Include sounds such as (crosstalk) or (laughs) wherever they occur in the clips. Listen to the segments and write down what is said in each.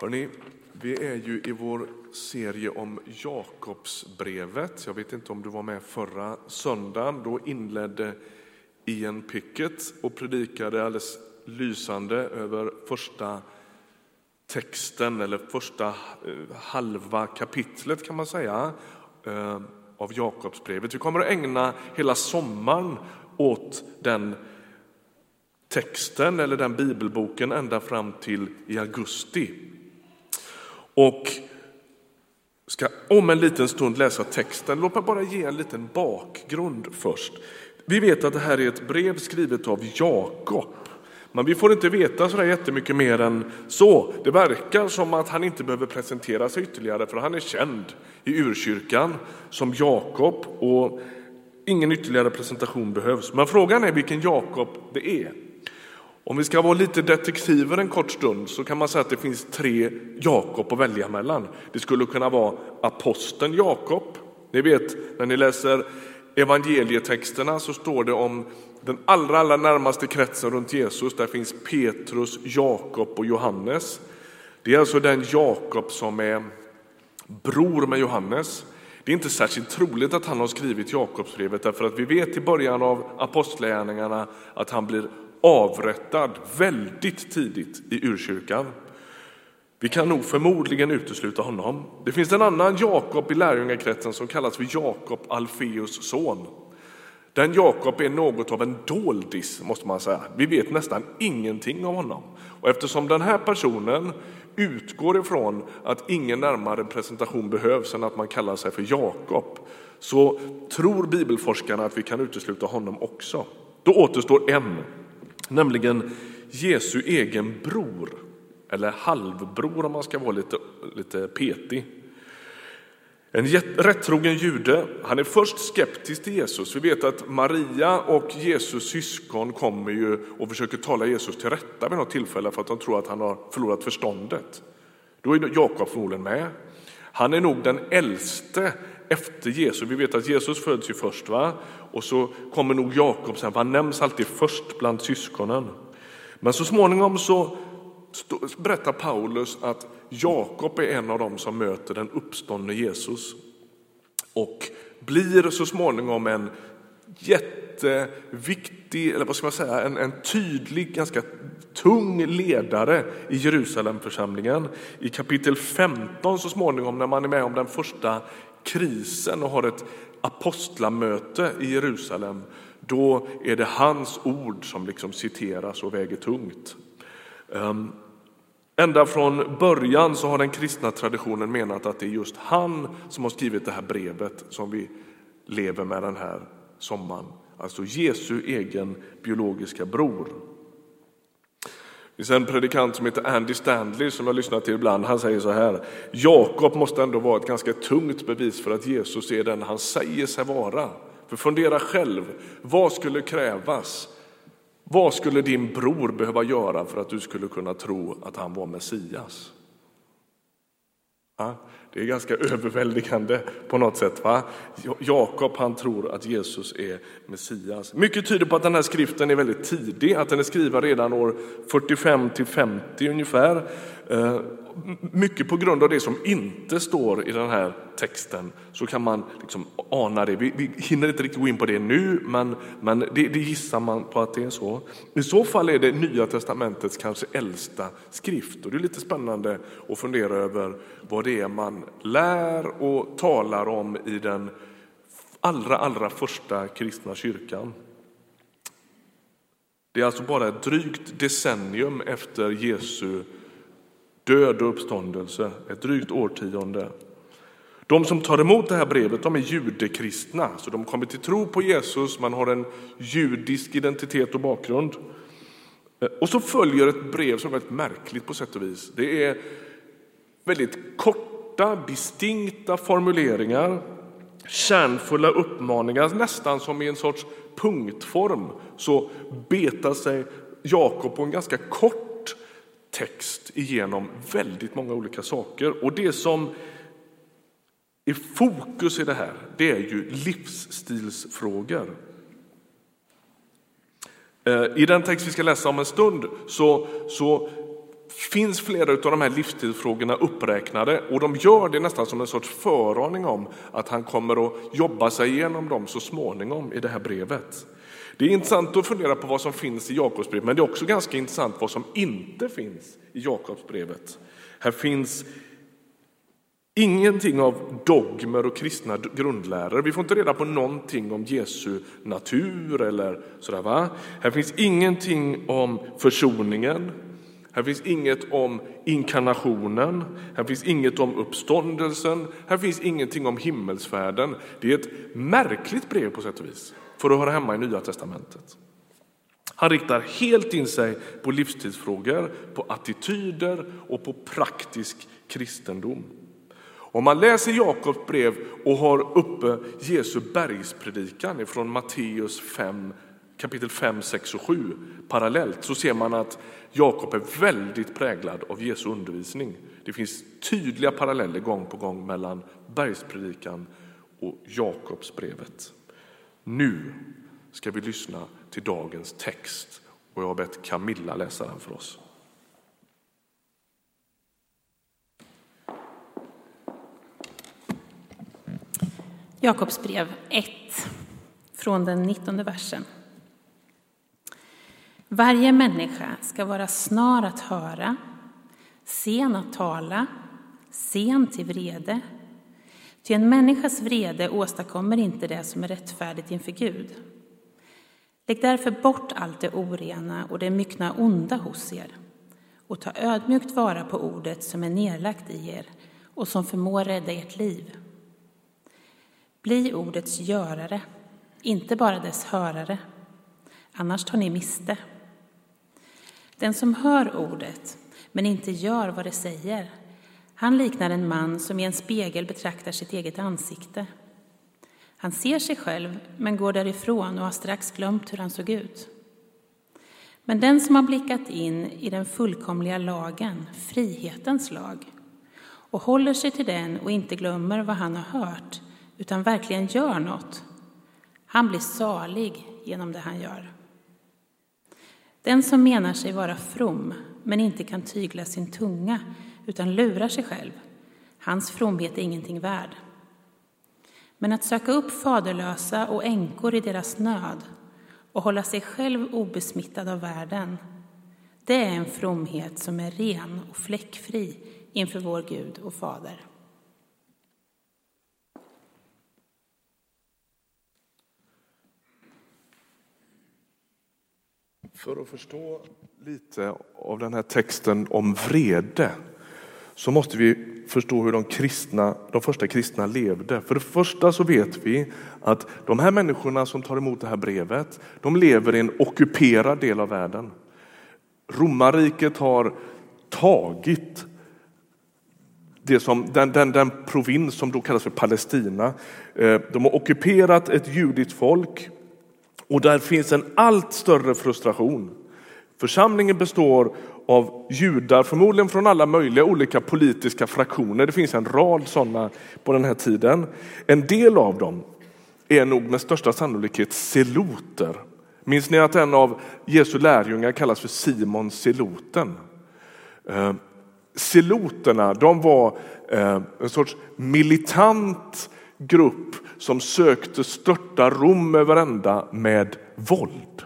Hörrni, vi är ju i vår serie om Jakobsbrevet. Jag vet inte om du var med förra söndagen. Då inledde Ian Pickett och predikade alldeles lysande över första texten, eller första eh, halva kapitlet kan man säga, eh, av Jakobsbrevet. Vi kommer att ägna hela sommaren åt den texten, eller den bibelboken, ända fram till i augusti. Och ska om en liten stund läsa texten. Låt mig bara ge en liten bakgrund först. Vi vet att det här är ett brev skrivet av Jakob. Men vi får inte veta så där jättemycket mer än så. Det verkar som att han inte behöver presentera sig ytterligare för han är känd i urkyrkan som Jakob och ingen ytterligare presentation behövs. Men frågan är vilken Jakob det är. Om vi ska vara lite detektiver en kort stund så kan man säga att det finns tre Jakob att välja mellan. Det skulle kunna vara aposteln Jakob. Ni vet, när ni läser evangelietexterna så står det om den allra, allra närmaste kretsen runt Jesus. Där finns Petrus, Jakob och Johannes. Det är alltså den Jakob som är bror med Johannes. Det är inte särskilt troligt att han har skrivit Jakobsbrevet därför att vi vet i början av apostlagärningarna att han blir avrättad väldigt tidigt i urkyrkan. Vi kan nog förmodligen utesluta honom. Det finns en annan Jakob i lärjungakretsen som kallas för Jakob Alfeus son. Den Jakob är något av en doldis måste man säga. Vi vet nästan ingenting om honom. Och eftersom den här personen utgår ifrån att ingen närmare presentation behövs än att man kallar sig för Jakob så tror bibelforskarna att vi kan utesluta honom också. Då återstår en nämligen Jesu egen bror, eller halvbror om man ska vara lite, lite petig. En rättrogen jude, han är först skeptisk till Jesus. Vi vet att Maria och Jesus syskon kommer ju och försöker tala Jesus till rätta vid något tillfälle för att de tror att han har förlorat förståndet. Då är Jakob förmodligen med. Han är nog den äldste efter Jesus. Vi vet att Jesus föds ju först va? och så kommer nog Jakob sen, för han nämns alltid först bland syskonen. Men så småningom så berättar Paulus att Jakob är en av dem som möter den uppståndne Jesus och blir så småningom en jätteviktig, eller vad ska man säga, en, en tydlig, ganska tung ledare i Jerusalemförsamlingen. I kapitel 15 så småningom när man är med om den första krisen och har ett apostlamöte i Jerusalem, då är det hans ord som liksom citeras och väger tungt. Ehm, ända från början så har den kristna traditionen menat att det är just han som har skrivit det här brevet som vi lever med den här sommaren. Alltså Jesu egen biologiska bror. Det finns en predikant som heter Andy Stanley som jag lyssnar till ibland. Han säger så här. Jakob måste ändå vara ett ganska tungt bevis för att Jesus är den han säger sig vara. För fundera själv, vad skulle krävas? Vad skulle din bror behöva göra för att du skulle kunna tro att han var Messias? Ja, det är ganska (laughs) överväldigande på något sätt. Va? Jakob han tror att Jesus är Messias. Mycket tyder på att den här skriften är väldigt tidig, att den är skriven redan år 45 till 50 ungefär. Eh, mycket på grund av det som inte står i den här texten så kan man liksom ana det. Vi, vi hinner inte riktigt gå in på det nu, men, men det, det gissar man på att det är så. I så fall är det Nya testamentets kanske äldsta skrift och det är lite spännande att fundera över vad det är man lär och talar om i den allra, allra första kristna kyrkan. Det är alltså bara ett drygt decennium efter Jesu död och uppståndelse, ett drygt årtionde. De som tar emot det här brevet de är judekristna, så de kommer till tro på Jesus, man har en judisk identitet och bakgrund. Eh, och så följer ett brev som är väldigt märkligt på sätt och vis. Det är väldigt korta, distinkta formuleringar, kärnfulla uppmaningar, nästan som i en sorts punktform så betar sig Jakob på en ganska kort text igenom väldigt många olika saker. Och det som är fokus i det här, det är ju livsstilsfrågor. Eh, I den text vi ska läsa om en stund så, så finns flera av de här livsstilsfrågorna uppräknade och de gör det nästan som en sorts föraning om att han kommer att jobba sig igenom dem så småningom i det här brevet. Det är intressant att fundera på vad som finns i Jakobsbrevet, men det är också ganska intressant vad som inte finns i Jakobsbrevet. Här finns ingenting av dogmer och kristna grundläror. Vi får inte reda på någonting om Jesu natur eller sådär. Va? Här finns ingenting om försoningen. Här finns inget om inkarnationen. Här finns inget om uppståndelsen. Här finns ingenting om himmelsfärden. Det är ett märkligt brev på sätt och vis för att höra hemma i Nya testamentet. Han riktar helt in sig på livstidsfrågor, på attityder och på praktisk kristendom. Om man läser Jakobs brev och har uppe Jesu bergspredikan från Matteus 5, kapitel 5, 6 och 7 parallellt så ser man att Jakob är väldigt präglad av Jesu undervisning. Det finns tydliga paralleller gång på gång mellan bergspredikan och Jakobsbrevet. Nu ska vi lyssna till dagens text och jag har bett Camilla läsa den för oss. Jakobs brev 1, från den 19 versen. Varje människa ska vara snar att höra, sen att tala, sen till vrede. Ty en människas vrede åstadkommer inte det som är rättfärdigt inför Gud. Lägg därför bort allt det orena och det myckna onda hos er och ta ödmjukt vara på ordet som är nedlagt i er och som förmår rädda ert liv. Bli ordets görare, inte bara dess hörare, annars tar ni miste. Den som hör ordet men inte gör vad det säger, han liknar en man som i en spegel betraktar sitt eget ansikte. Han ser sig själv men går därifrån och har strax glömt hur han såg ut. Men den som har blickat in i den fullkomliga lagen, frihetens lag, och håller sig till den och inte glömmer vad han har hört, utan verkligen gör något, han blir salig genom det han gör. Den som menar sig vara from men inte kan tygla sin tunga utan lurar sig själv, hans fromhet är ingenting värd. Men att söka upp faderlösa och änkor i deras nöd och hålla sig själv obesmittad av världen, det är en fromhet som är ren och fläckfri inför vår Gud och Fader. För att förstå lite av den här texten om vrede så måste vi förstå hur de, kristna, de första kristna levde. För det första så vet vi att de här människorna som tar emot det här brevet, de lever i en ockuperad del av världen. Romarriket har tagit det som, den, den, den provins som då kallas för Palestina. Eh, de har ockuperat ett judiskt folk och där finns en allt större frustration. Församlingen består av judar, förmodligen från alla möjliga olika politiska fraktioner. Det finns en rad sådana på den här tiden. En del av dem är nog med största sannolikhet seloter. Minns ni att en av Jesu lärjungar kallas för Simon Seloten? Seloterna eh, de var eh, en sorts militant grupp som sökte störta Rom över ända med våld.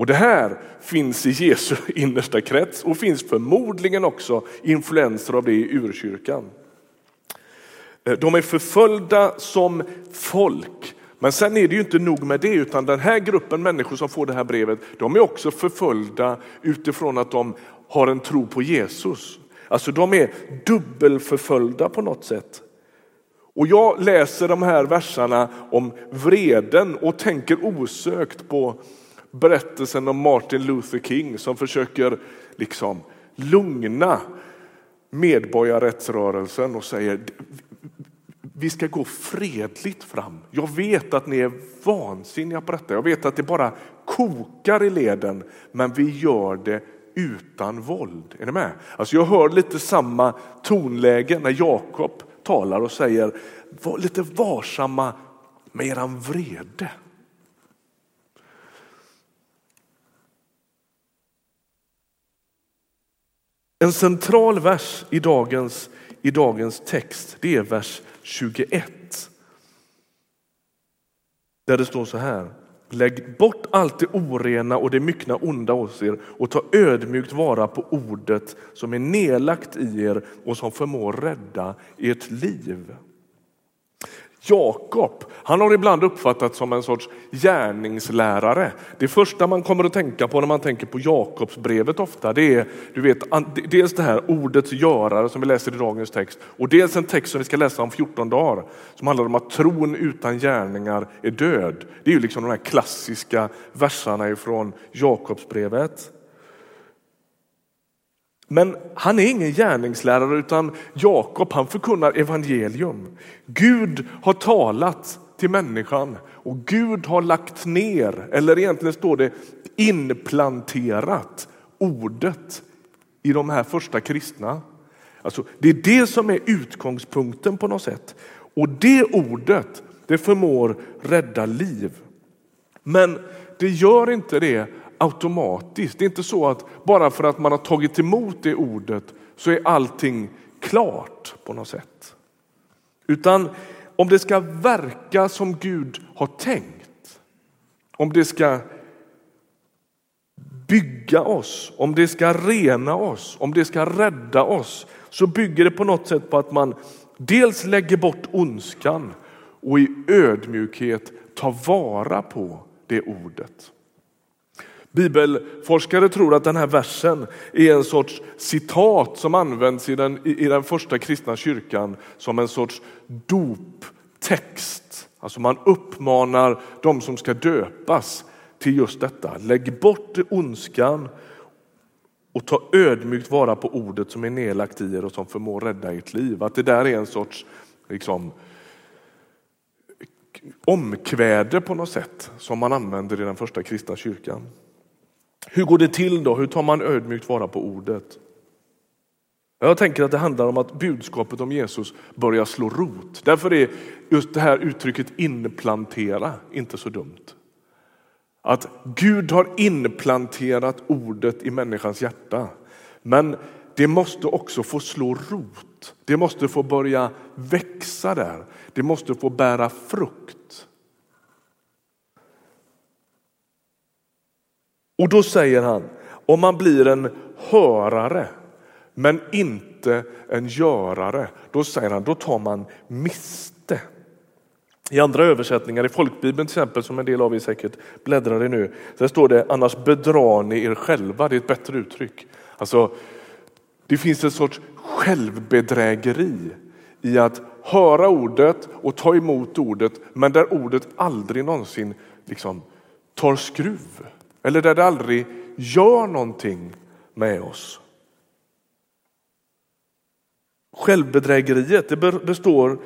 Och det här finns i Jesu (laughs) innersta krets och finns förmodligen också influenser av det i urkyrkan. Eh, de är förföljda som folk. Men sen är det ju inte nog med det, utan den här gruppen människor som får det här brevet, de är också förföljda utifrån att de har en tro på Jesus. Alltså de är dubbelförföljda på något sätt. Och jag läser de här verserna om vreden och tänker osökt på berättelsen om Martin Luther King som försöker liksom lugna medborgarrättsrörelsen och säger vi ska gå fredligt fram. Jag vet att ni är vansinniga på detta. Jag vet att det bara kokar i leden, men vi gör det utan våld. Är ni med? Alltså jag hör lite samma tonläge när Jakob talar och säger var lite varsamma med eran vrede. En central vers i dagens, i dagens text det är vers 21. Där det står så här. Lägg bort allt det orena och det myckna onda hos er och ta ödmjukt vara på ordet som är nedlagt i er och som förmår rädda ert liv. Jakob, han har ibland uppfattats som en sorts gärningslärare. Det första man kommer att tänka på när man tänker på Jakobsbrevet ofta, det är du vet, dels det här ordets görare som vi läser i dagens text och dels en text som vi ska läsa om 14 dagar som handlar om att tron utan gärningar är död. Det är ju liksom de här klassiska verserna ifrån Jakobsbrevet. Men han är ingen gärningslärare utan Jakob han förkunnar evangelium. Gud har talat till människan och Gud har lagt ner, eller egentligen står det inplanterat ordet i de här första kristna. Alltså, det är det som är utgångspunkten på något sätt. Och det ordet det förmår rädda liv. Men det gör inte det automatiskt. Det är inte så att bara för att man har tagit emot det ordet så är allting klart på något sätt. Utan om det ska verka som Gud har tänkt, om det ska bygga oss, om det ska rena oss, om det ska rädda oss, så bygger det på något sätt på att man dels lägger bort ondskan och i ödmjukhet tar vara på det ordet. Bibelforskare tror att den här versen är en sorts citat som används i den, i den första kristna kyrkan som en sorts doptext. Alltså man uppmanar de som ska döpas till just detta. Lägg bort ondskan och ta ödmjukt vara på ordet som är nedlagt i er och som förmår rädda ert liv. Att det där är en sorts liksom, omkväde på något sätt som man använder i den första kristna kyrkan. Hur går det till då? Hur tar man ödmjukt vara på ordet? Jag tänker att det handlar om att budskapet om Jesus börjar slå rot. Därför är just det här uttrycket inplantera inte så dumt. Att Gud har inplanterat ordet i människans hjärta. Men det måste också få slå rot. Det måste få börja växa där. Det måste få bära frukt. Och då säger han, om man blir en hörare men inte en görare, då säger han, då tar man miste. I andra översättningar, i folkbibeln till exempel, som en del av er säkert bläddrar i nu, där står det annars bedrar ni er själva. Det är ett bättre uttryck. Alltså, det finns en sorts självbedrägeri i att höra ordet och ta emot ordet, men där ordet aldrig någonsin liksom tar skruv. Eller där det aldrig gör någonting med oss. Självbedrägeriet det består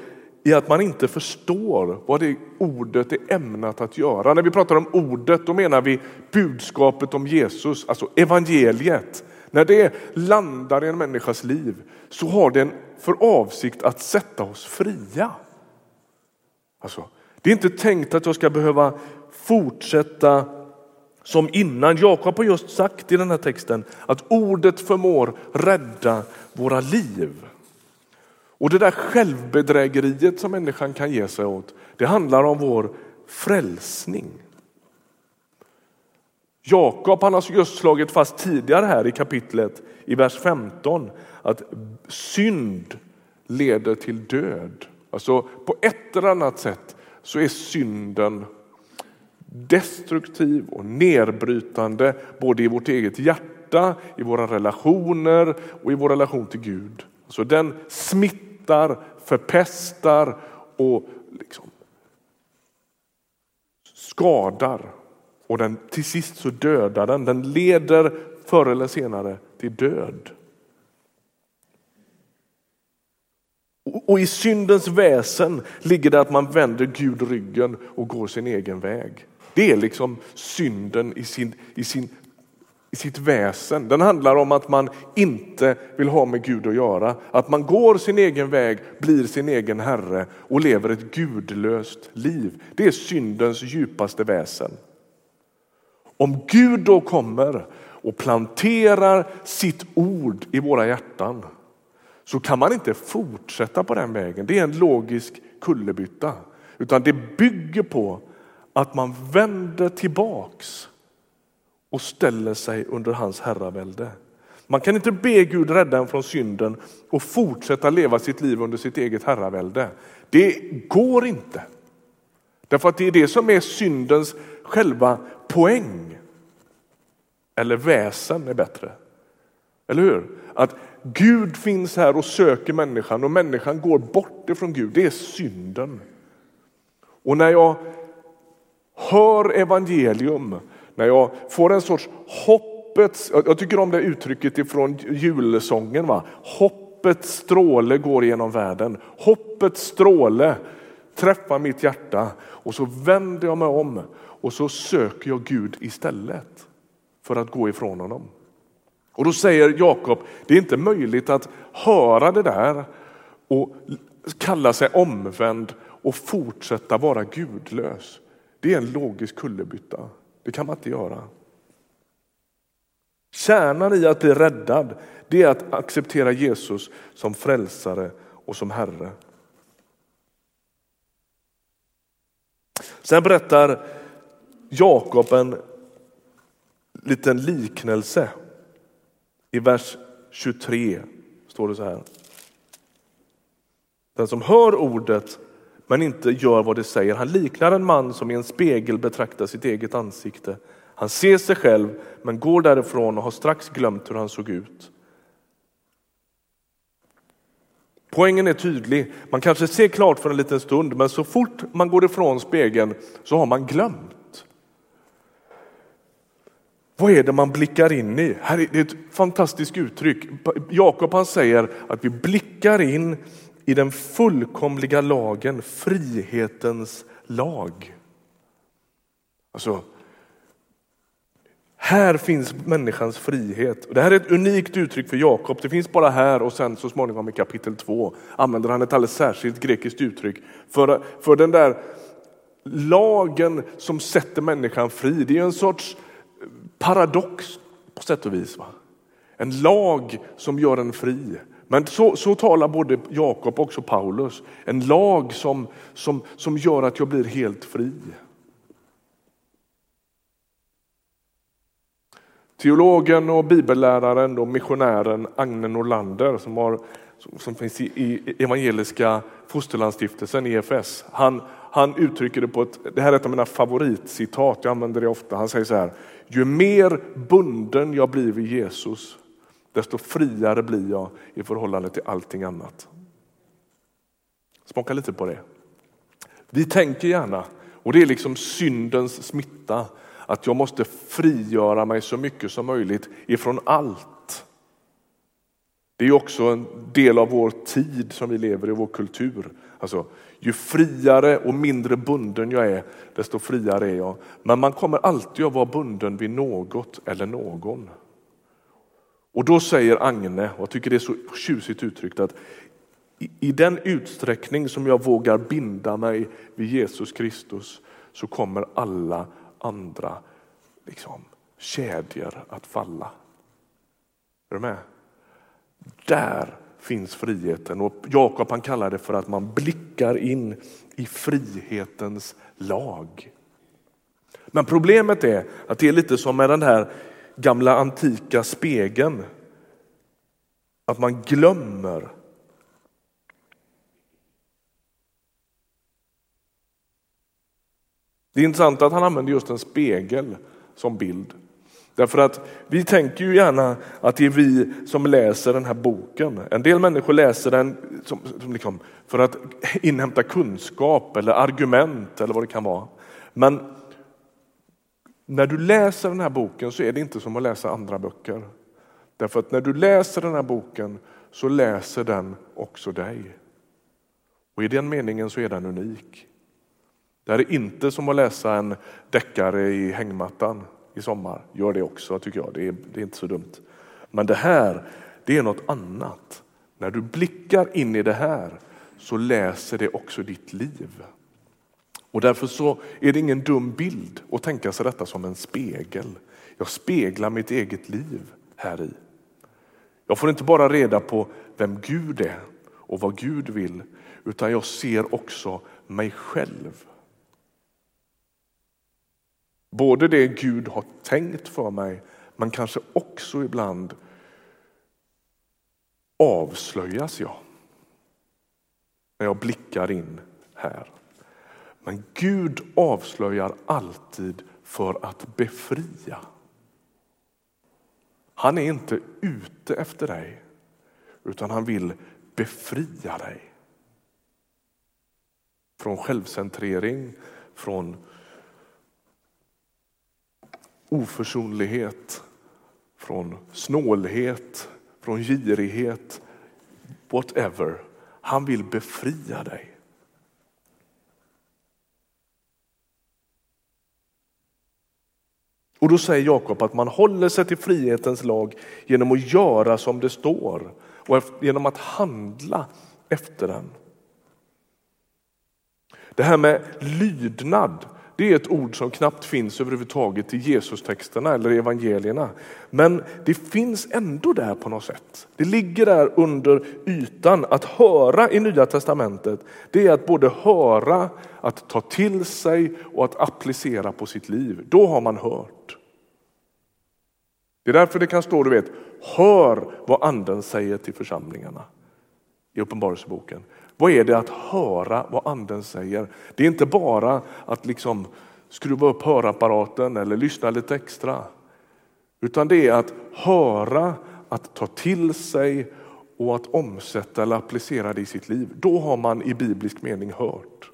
i att man inte förstår vad det ordet är ämnat att göra. När vi pratar om ordet då menar vi budskapet om Jesus, alltså evangeliet. När det landar i en människas liv så har den för avsikt att sätta oss fria. Alltså, det är inte tänkt att jag ska behöva fortsätta som innan. Jakob har just sagt i den här texten att ordet förmår rädda våra liv. Och det där självbedrägeriet som människan kan ge sig åt, det handlar om vår frälsning. Jakob han har just slagit fast tidigare här i kapitlet i vers 15 att synd leder till död. Alltså på ett eller annat sätt så är synden destruktiv och nedbrytande både i vårt eget hjärta, i våra relationer och i vår relation till Gud. Så den smittar, förpestar och liksom skadar. Och den, till sist så dödar den. Den leder förr eller senare till död. Och i syndens väsen ligger det att man vänder Gud ryggen och går sin egen väg. Det är liksom synden i, sin, i, sin, i sitt väsen. Den handlar om att man inte vill ha med Gud att göra. Att man går sin egen väg, blir sin egen herre och lever ett gudlöst liv. Det är syndens djupaste väsen. Om Gud då kommer och planterar sitt ord i våra hjärtan så kan man inte fortsätta på den vägen. Det är en logisk kullerbytta. Utan det bygger på att man vänder tillbaks och ställer sig under hans herravälde. Man kan inte be Gud rädda en från synden och fortsätta leva sitt liv under sitt eget herravälde. Det går inte. Därför att det är det som är syndens själva poäng. Eller väsen är bättre. Eller hur? Att Gud finns här och söker människan och människan går bort ifrån Gud. Det är synden. Och när jag hör evangelium, när jag får en sorts hoppets, jag tycker om det uttrycket ifrån julsången, va? hoppets stråle går genom världen. Hoppets stråle träffar mitt hjärta och så vänder jag mig om och så söker jag Gud istället för att gå ifrån honom. Och då säger Jakob, det är inte möjligt att höra det där och kalla sig omvänd och fortsätta vara gudlös. Det är en logisk kullerbytta. Det kan man inte göra. Kärnan i att bli räddad, det är att acceptera Jesus som frälsare och som Herre. Sen berättar Jakob en liten liknelse. I vers 23 står det så här. Den som hör ordet men inte gör vad det säger, han liknar en man som i en spegel betraktar sitt eget ansikte. Han ser sig själv men går därifrån och har strax glömt hur han såg ut. Poängen är tydlig. Man kanske ser klart för en liten stund men så fort man går ifrån spegeln så har man glömt. Vad är det man blickar in i? Här är det ett fantastiskt uttryck. Jakob han säger att vi blickar in i den fullkomliga lagen, frihetens lag. Alltså, här finns människans frihet. Det här är ett unikt uttryck för Jakob. Det finns bara här och sen så småningom i kapitel 2 använder han ett alldeles särskilt grekiskt uttryck för, för den där lagen som sätter människan fri. Det är en sorts paradox på sätt och vis. Va? En lag som gör en fri. Men så, så talar både Jakob och också Paulus. En lag som, som, som gör att jag blir helt fri. Teologen och bibelläraren och missionären Agne Norlander som, har, som finns i, i Evangeliska Fosterlandsstiftelsen, EFS, han, han uttrycker det på ett, det här är ett av mina favoritcitat, jag använder det ofta. Han säger så här, ju mer bunden jag blir vid Jesus, desto friare blir jag i förhållande till allting annat. Smaka lite på det. Vi tänker gärna, och det är liksom syndens smitta, att jag måste frigöra mig så mycket som möjligt ifrån allt. Det är också en del av vår tid som vi lever i, vår kultur. Alltså, ju friare och mindre bunden jag är, desto friare är jag. Men man kommer alltid att vara bunden vid något eller någon. Och då säger Agne, och jag tycker det är så tjusigt uttryckt, att i den utsträckning som jag vågar binda mig vid Jesus Kristus så kommer alla andra liksom, kedjor att falla. Är du med? Där finns friheten och Jakob han kallar det för att man blickar in i frihetens lag. Men problemet är att det är lite som med den här gamla antika spegeln. Att man glömmer Det är intressant att han använder just en spegel som bild. Därför att vi tänker ju gärna att det är vi som läser den här boken. En del människor läser den som, som liksom för att inhämta kunskap eller argument eller vad det kan vara. Men när du läser den här boken så är det inte som att läsa andra böcker. Därför att när du läser den här boken så läser den också dig. Och i den meningen så är den unik. Det här är inte som att läsa en deckare i hängmattan i sommar. Gör det också tycker jag, det är, det är inte så dumt. Men det här, det är något annat. När du blickar in i det här så läser det också ditt liv. Och därför så är det ingen dum bild att tänka sig detta som en spegel. Jag speglar mitt eget liv här i. Jag får inte bara reda på vem Gud är och vad Gud vill, utan jag ser också mig själv. Både det Gud har tänkt för mig, men kanske också ibland avslöjas jag när jag blickar in här. Men Gud avslöjar alltid för att befria. Han är inte ute efter dig, utan han vill befria dig. Från självcentrering, från oförsonlighet, från snålhet, från girighet, whatever. Han vill befria dig. Och då säger Jakob att man håller sig till frihetens lag genom att göra som det står och genom att handla efter den. Det här med lydnad, det är ett ord som knappt finns överhuvudtaget i Jesus-texterna eller evangelierna. Men det finns ändå där på något sätt. Det ligger där under ytan. Att höra i Nya Testamentet, det är att både höra, att ta till sig och att applicera på sitt liv. Då har man hört. Det är därför det kan stå, du vet, hör vad anden säger till församlingarna i Uppenbarelseboken. Vad är det att höra vad anden säger? Det är inte bara att liksom skruva upp hörapparaten eller lyssna lite extra. Utan det är att höra, att ta till sig och att omsätta eller applicera det i sitt liv. Då har man i biblisk mening hört.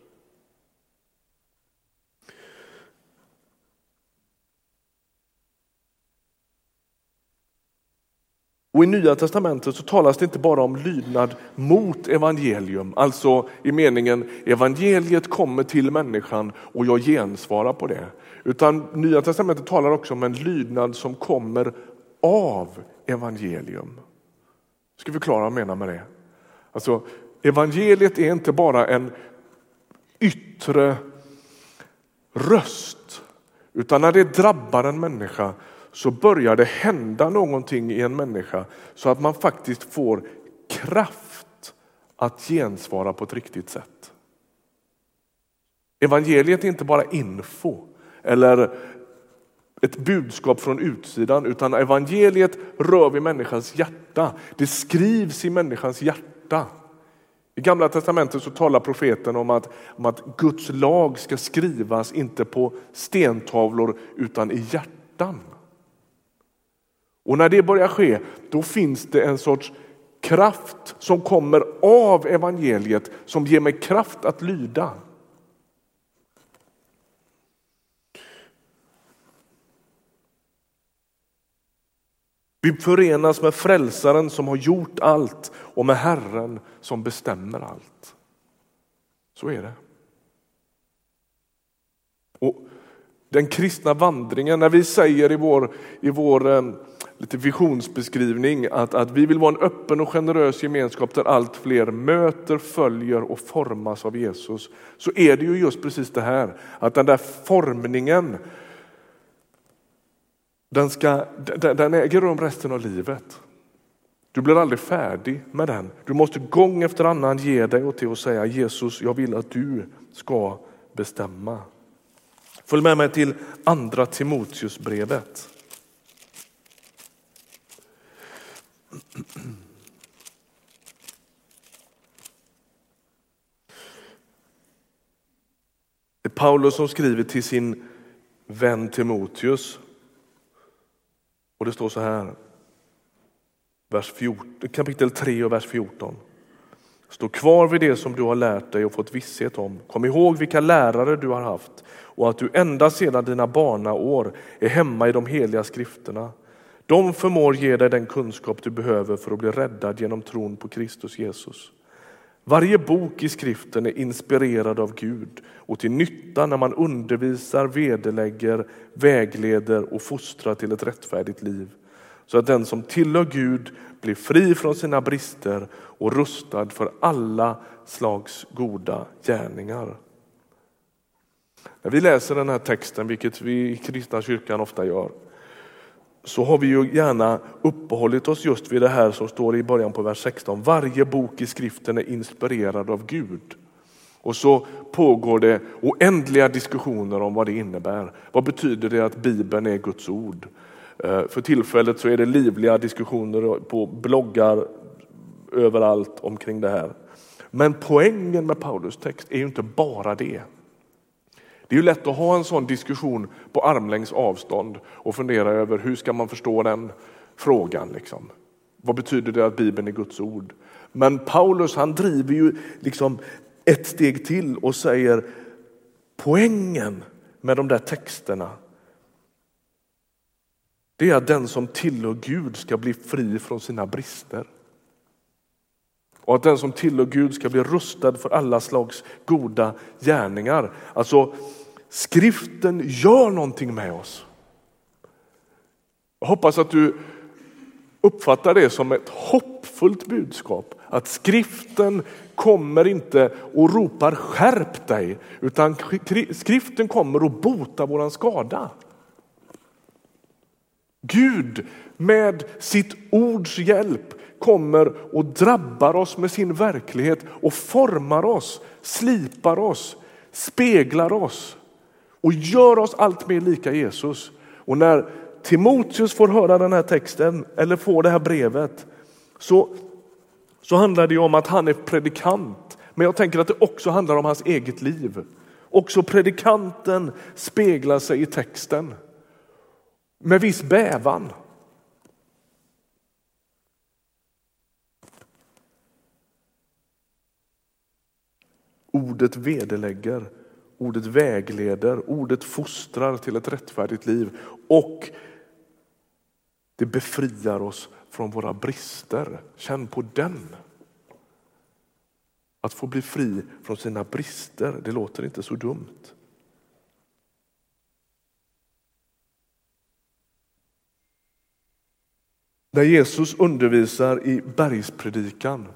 Och I Nya testamentet så talas det inte bara om lydnad mot evangelium, alltså i meningen evangeliet kommer till människan och jag gensvarar på det. Utan Nya testamentet talar också om en lydnad som kommer av evangelium. Jag ska förklara vad jag menar med det. Alltså, evangeliet är inte bara en yttre röst, utan när det drabbar en människa så börjar det hända någonting i en människa så att man faktiskt får kraft att gensvara på ett riktigt sätt. Evangeliet är inte bara info eller ett budskap från utsidan utan evangeliet rör vid människans hjärta. Det skrivs i människans hjärta. I Gamla testamentet så talar profeten om att, om att Guds lag ska skrivas inte på stentavlor utan i hjärtan. Och när det börjar ske, då finns det en sorts kraft som kommer av evangeliet som ger mig kraft att lyda. Vi förenas med frälsaren som har gjort allt och med Herren som bestämmer allt. Så är det. Och Den kristna vandringen, när vi säger i vår, i vår eh, lite visionsbeskrivning att, att vi vill vara en öppen och generös gemenskap där allt fler möter, följer och formas av Jesus. Så är det ju just precis det här, att den där formningen den, ska, den, den äger rum resten av livet. Du blir aldrig färdig med den. Du måste gång efter annan ge dig åt det och säga Jesus, jag vill att du ska bestämma. Följ med mig till andra Timoteusbrevet. Det är Paulus som skriver till sin vän Timoteus. Och det står så här, vers 14, kapitel 3 och vers 14. Stå kvar vid det som du har lärt dig och fått visshet om. Kom ihåg vilka lärare du har haft och att du ända sedan dina barnaår är hemma i de heliga skrifterna. De förmår ge dig den kunskap du behöver för att bli räddad genom tron på Kristus Jesus. Varje bok i skriften är inspirerad av Gud och till nytta när man undervisar, vederlägger, vägleder och fostrar till ett rättfärdigt liv. Så att den som tillhör Gud blir fri från sina brister och rustad för alla slags goda gärningar. När vi läser den här texten, vilket vi i kristna kyrkan ofta gör, så har vi ju gärna uppehållit oss just vid det här som står i början på vers 16. Varje bok i skriften är inspirerad av Gud. Och så pågår det oändliga diskussioner om vad det innebär. Vad betyder det att Bibeln är Guds ord? Eh, för tillfället så är det livliga diskussioner på bloggar överallt omkring det här. Men poängen med Paulus text är ju inte bara det. Det är ju lätt att ha en sån diskussion på armlängds avstånd och fundera över hur ska man förstå den frågan. Liksom. Vad betyder det att Bibeln är Guds ord? Men Paulus han driver ju liksom ett steg till och säger poängen med de där texterna det är att den som tillhör Gud ska bli fri från sina brister. Och att den som tillhör Gud ska bli rustad för alla slags goda gärningar. Alltså skriften gör någonting med oss. Jag hoppas att du uppfattar det som ett hoppfullt budskap. Att skriften kommer inte och ropar skärp dig, utan skriften kommer och botar våran skada. Gud med sitt ords hjälp kommer och drabbar oss med sin verklighet och formar oss, slipar oss, speglar oss och gör oss allt mer lika Jesus. Och när Timoteus får höra den här texten eller får det här brevet så, så handlar det om att han är predikant. Men jag tänker att det också handlar om hans eget liv. Också predikanten speglar sig i texten med viss bävan. Ordet vederlägger, ordet vägleder, ordet fostrar till ett rättfärdigt liv och det befriar oss från våra brister. Känn på den. Att få bli fri från sina brister, det låter inte så dumt. När Jesus undervisar i bergspredikan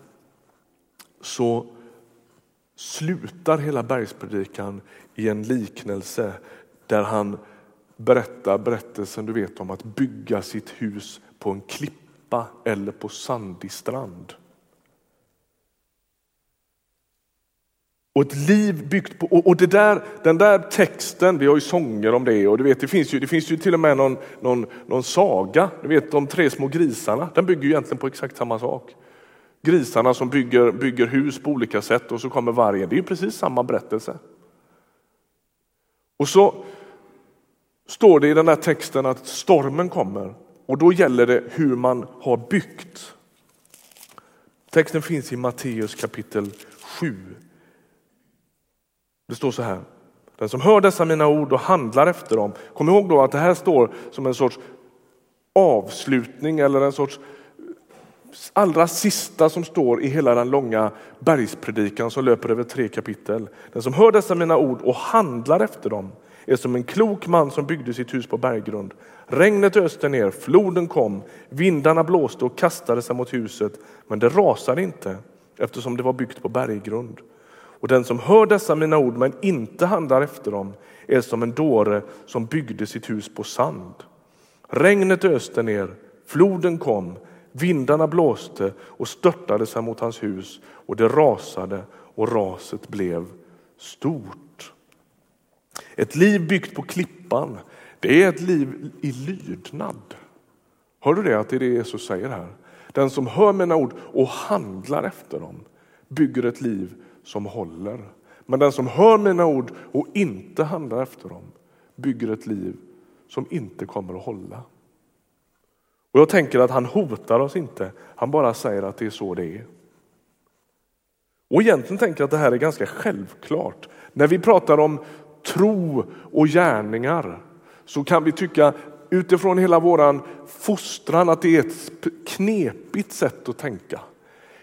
så slutar hela bergspredikan i en liknelse där han berättar berättelsen du vet om att bygga sitt hus på en klippa eller på sandig strand. Och ett liv byggt på, och det där, den där texten, vi har ju sånger om det och du vet, det finns ju, det finns ju till och med någon, någon, någon saga, du vet de tre små grisarna, den bygger ju egentligen på exakt samma sak. Grisarna som bygger, bygger hus på olika sätt och så kommer vargen, det är ju precis samma berättelse. Och så står det i den här texten att stormen kommer och då gäller det hur man har byggt. Texten finns i Matteus kapitel 7, det står så här. Den som hör dessa mina ord och handlar efter dem. Kom ihåg då att det här står som en sorts avslutning eller en sorts allra sista som står i hela den långa bergspredikan som löper över tre kapitel. Den som hör dessa mina ord och handlar efter dem är som en klok man som byggde sitt hus på berggrund. Regnet öste ner, floden kom, vindarna blåste och kastade sig mot huset, men det rasade inte eftersom det var byggt på berggrund. Och den som hör dessa mina ord men inte handlar efter dem är som en dåre som byggde sitt hus på sand. Regnet öste ner, floden kom, vindarna blåste och störtade sig mot hans hus och det rasade och raset blev stort. Ett liv byggt på klippan, det är ett liv i lydnad. Hör du det att det är det Jesus säger här? Den som hör mina ord och handlar efter dem bygger ett liv som håller. Men den som hör mina ord och inte handlar efter dem bygger ett liv som inte kommer att hålla. Och Jag tänker att han hotar oss inte, han bara säger att det är så det är. Och egentligen tänker jag att det här är ganska självklart. När vi pratar om tro och gärningar så kan vi tycka utifrån hela våran fostran att det är ett knepigt sätt att tänka.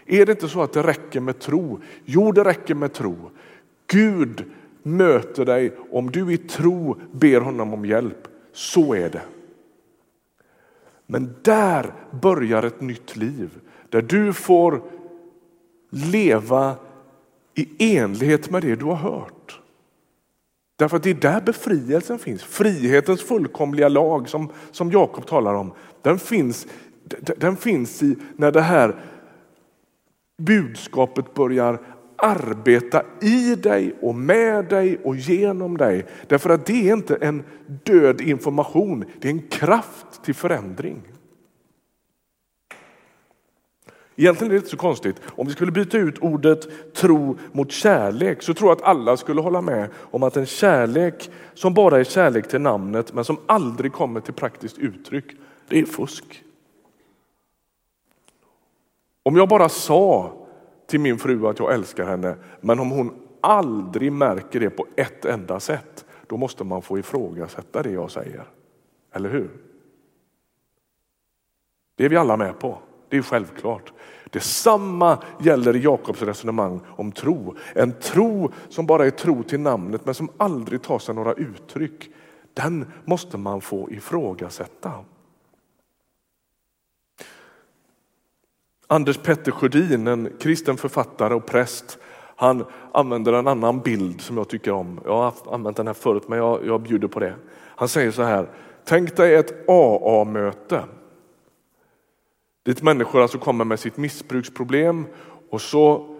Är det inte så att det räcker med tro? Jo, det räcker med tro. Gud möter dig om du i tro ber honom om hjälp. Så är det. Men där börjar ett nytt liv där du får leva i enlighet med det du har hört. Därför att det är där befrielsen finns. Frihetens fullkomliga lag som, som Jakob talar om, den finns, den finns i när det här budskapet börjar arbeta i dig och med dig och genom dig. Därför att det är inte en död information, det är en kraft till förändring. Egentligen är det inte så konstigt. Om vi skulle byta ut ordet tro mot kärlek så tror jag att alla skulle hålla med om att en kärlek som bara är kärlek till namnet men som aldrig kommer till praktiskt uttryck, det är fusk. Om jag bara sa till min fru att jag älskar henne men om hon aldrig märker det på ett enda sätt, då måste man få ifrågasätta det jag säger. Eller hur? Det är vi alla med på. Det är självklart. Detsamma gäller Jakobs resonemang om tro. En tro som bara är tro till namnet men som aldrig tar sig några uttryck. Den måste man få ifrågasätta. Anders Petter Sjödin, en kristen författare och präst, han använder en annan bild som jag tycker om. Jag har använt den här förut men jag, jag bjuder på det. Han säger så här, tänk dig ett AA-möte Dit människor alltså kommer med sitt missbruksproblem och så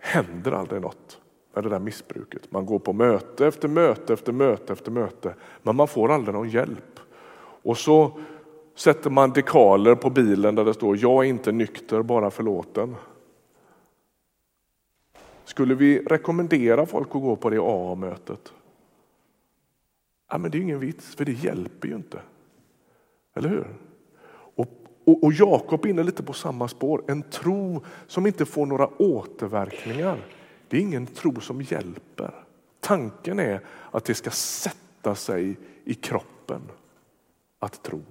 händer aldrig något med det där missbruket. Man går på möte efter möte efter möte efter möte men man får aldrig någon hjälp. Och så sätter man dekaler på bilen där det står jag är inte nykter, bara förlåten. Skulle vi rekommendera folk att gå på det AA-mötet? Ja, men det är ingen vits, för det hjälper ju inte. Eller hur? Och, och, och Jakob är inne lite på samma spår. En tro som inte får några återverkningar, det är ingen tro som hjälper. Tanken är att det ska sätta sig i kroppen att tro.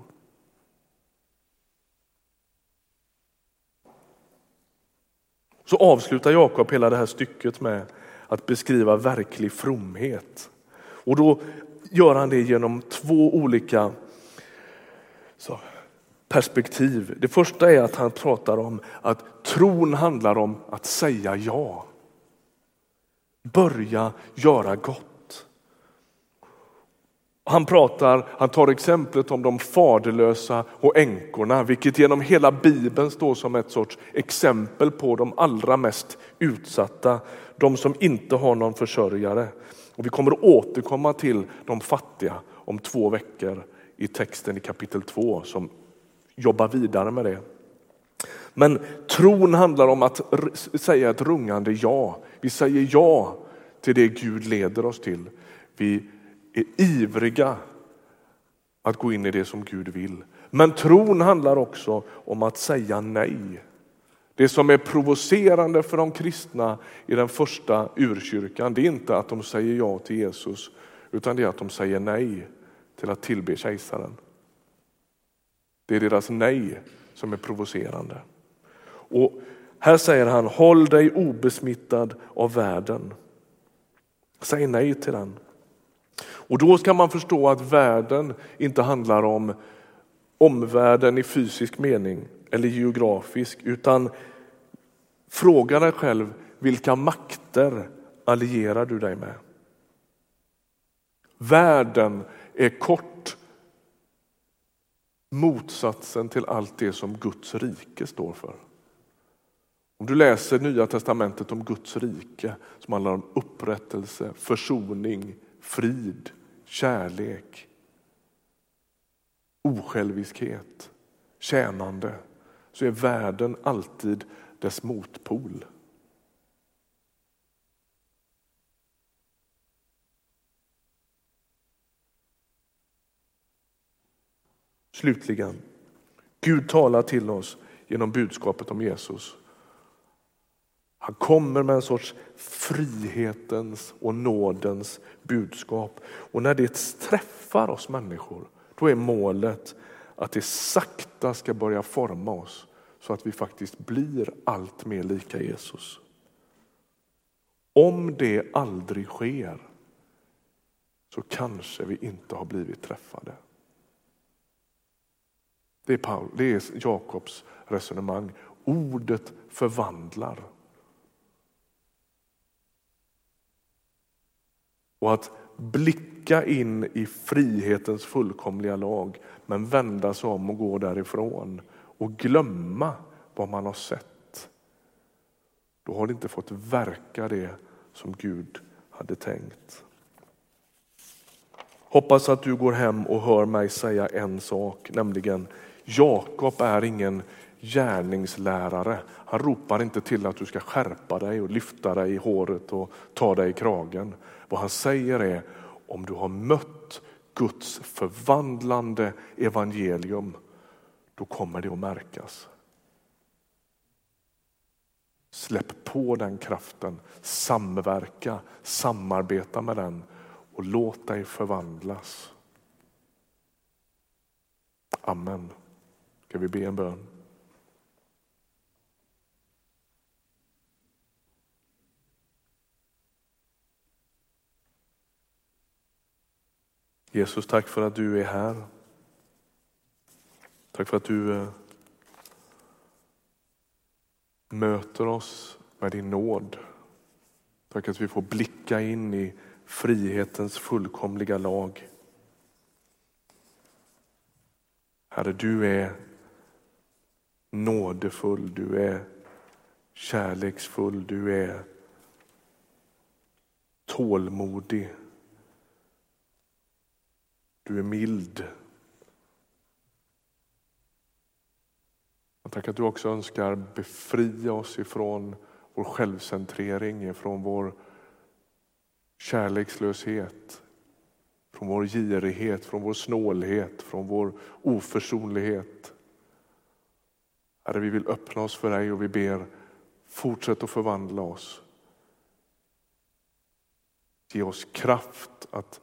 Så avslutar Jakob hela det här stycket med att beskriva verklig fromhet. Och då gör han det genom två olika så, perspektiv. Det första är att han pratar om att tron handlar om att säga ja. Börja göra gott. Han pratar, han tar exemplet om de faderlösa och änkorna, vilket genom hela bibeln står som ett sorts exempel på de allra mest utsatta, de som inte har någon försörjare. Och vi kommer att återkomma till de fattiga om två veckor i texten i kapitel 2 som jobbar vidare med det. Men tron handlar om att säga ett rungande ja. Vi säger ja till det Gud leder oss till. Vi är ivriga att gå in i det som Gud vill. Men tron handlar också om att säga nej. Det som är provocerande för de kristna i den första urkyrkan, det är inte att de säger ja till Jesus, utan det är att de säger nej till att tillbe kejsaren. Det är deras nej som är provocerande. Och här säger han, håll dig obesmittad av världen. Säg nej till den. Och då ska man förstå att världen inte handlar om omvärlden i fysisk mening eller geografisk, utan fråga dig själv vilka makter allierar du dig med? Världen är kort motsatsen till allt det som Guds rike står för. Om du läser Nya testamentet om Guds rike som handlar om upprättelse, försoning, frid, kärlek, osjälviskhet, tjänande så är världen alltid dess motpol. Slutligen, Gud talar till oss genom budskapet om Jesus. Han kommer med en sorts frihetens och nådens budskap. Och när det träffar oss människor, då är målet att det sakta ska börja forma oss så att vi faktiskt blir allt mer lika Jesus. Om det aldrig sker så kanske vi inte har blivit träffade. Det är, Paul, det är Jakobs resonemang. Ordet förvandlar. Och att blicka in i frihetens fullkomliga lag men vända sig om och gå därifrån och glömma vad man har sett. Då har det inte fått verka det som Gud hade tänkt. Hoppas att du går hem och hör mig säga en sak, nämligen Jakob är ingen gärningslärare. Han ropar inte till att du ska skärpa dig och lyfta dig i håret och ta dig i kragen. Vad han säger är om du har mött Guds förvandlande evangelium, då kommer det att märkas. Släpp på den kraften, samverka, samarbeta med den och låt dig förvandlas. Amen. Ska vi be en bön? Jesus, tack för att du är här. Tack för att du eh, möter oss med din nåd. Tack att vi får blicka in i frihetens fullkomliga lag. Herre, du är nådefull, du är kärleksfull, du är tålmodig. Du är mild. Tack att du också önskar befria oss ifrån vår självcentrering, ifrån vår kärlekslöshet, från vår girighet, från vår snålhet, från vår oförsonlighet. Herre, vi vill öppna oss för dig och vi ber, fortsätt att förvandla oss. Ge oss kraft att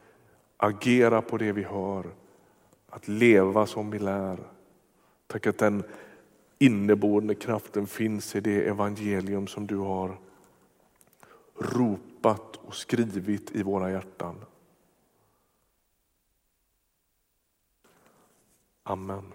agera på det vi hör, att leva som vi lär. Tack att den inneboende kraften finns i det evangelium som du har ropat och skrivit i våra hjärtan. Amen.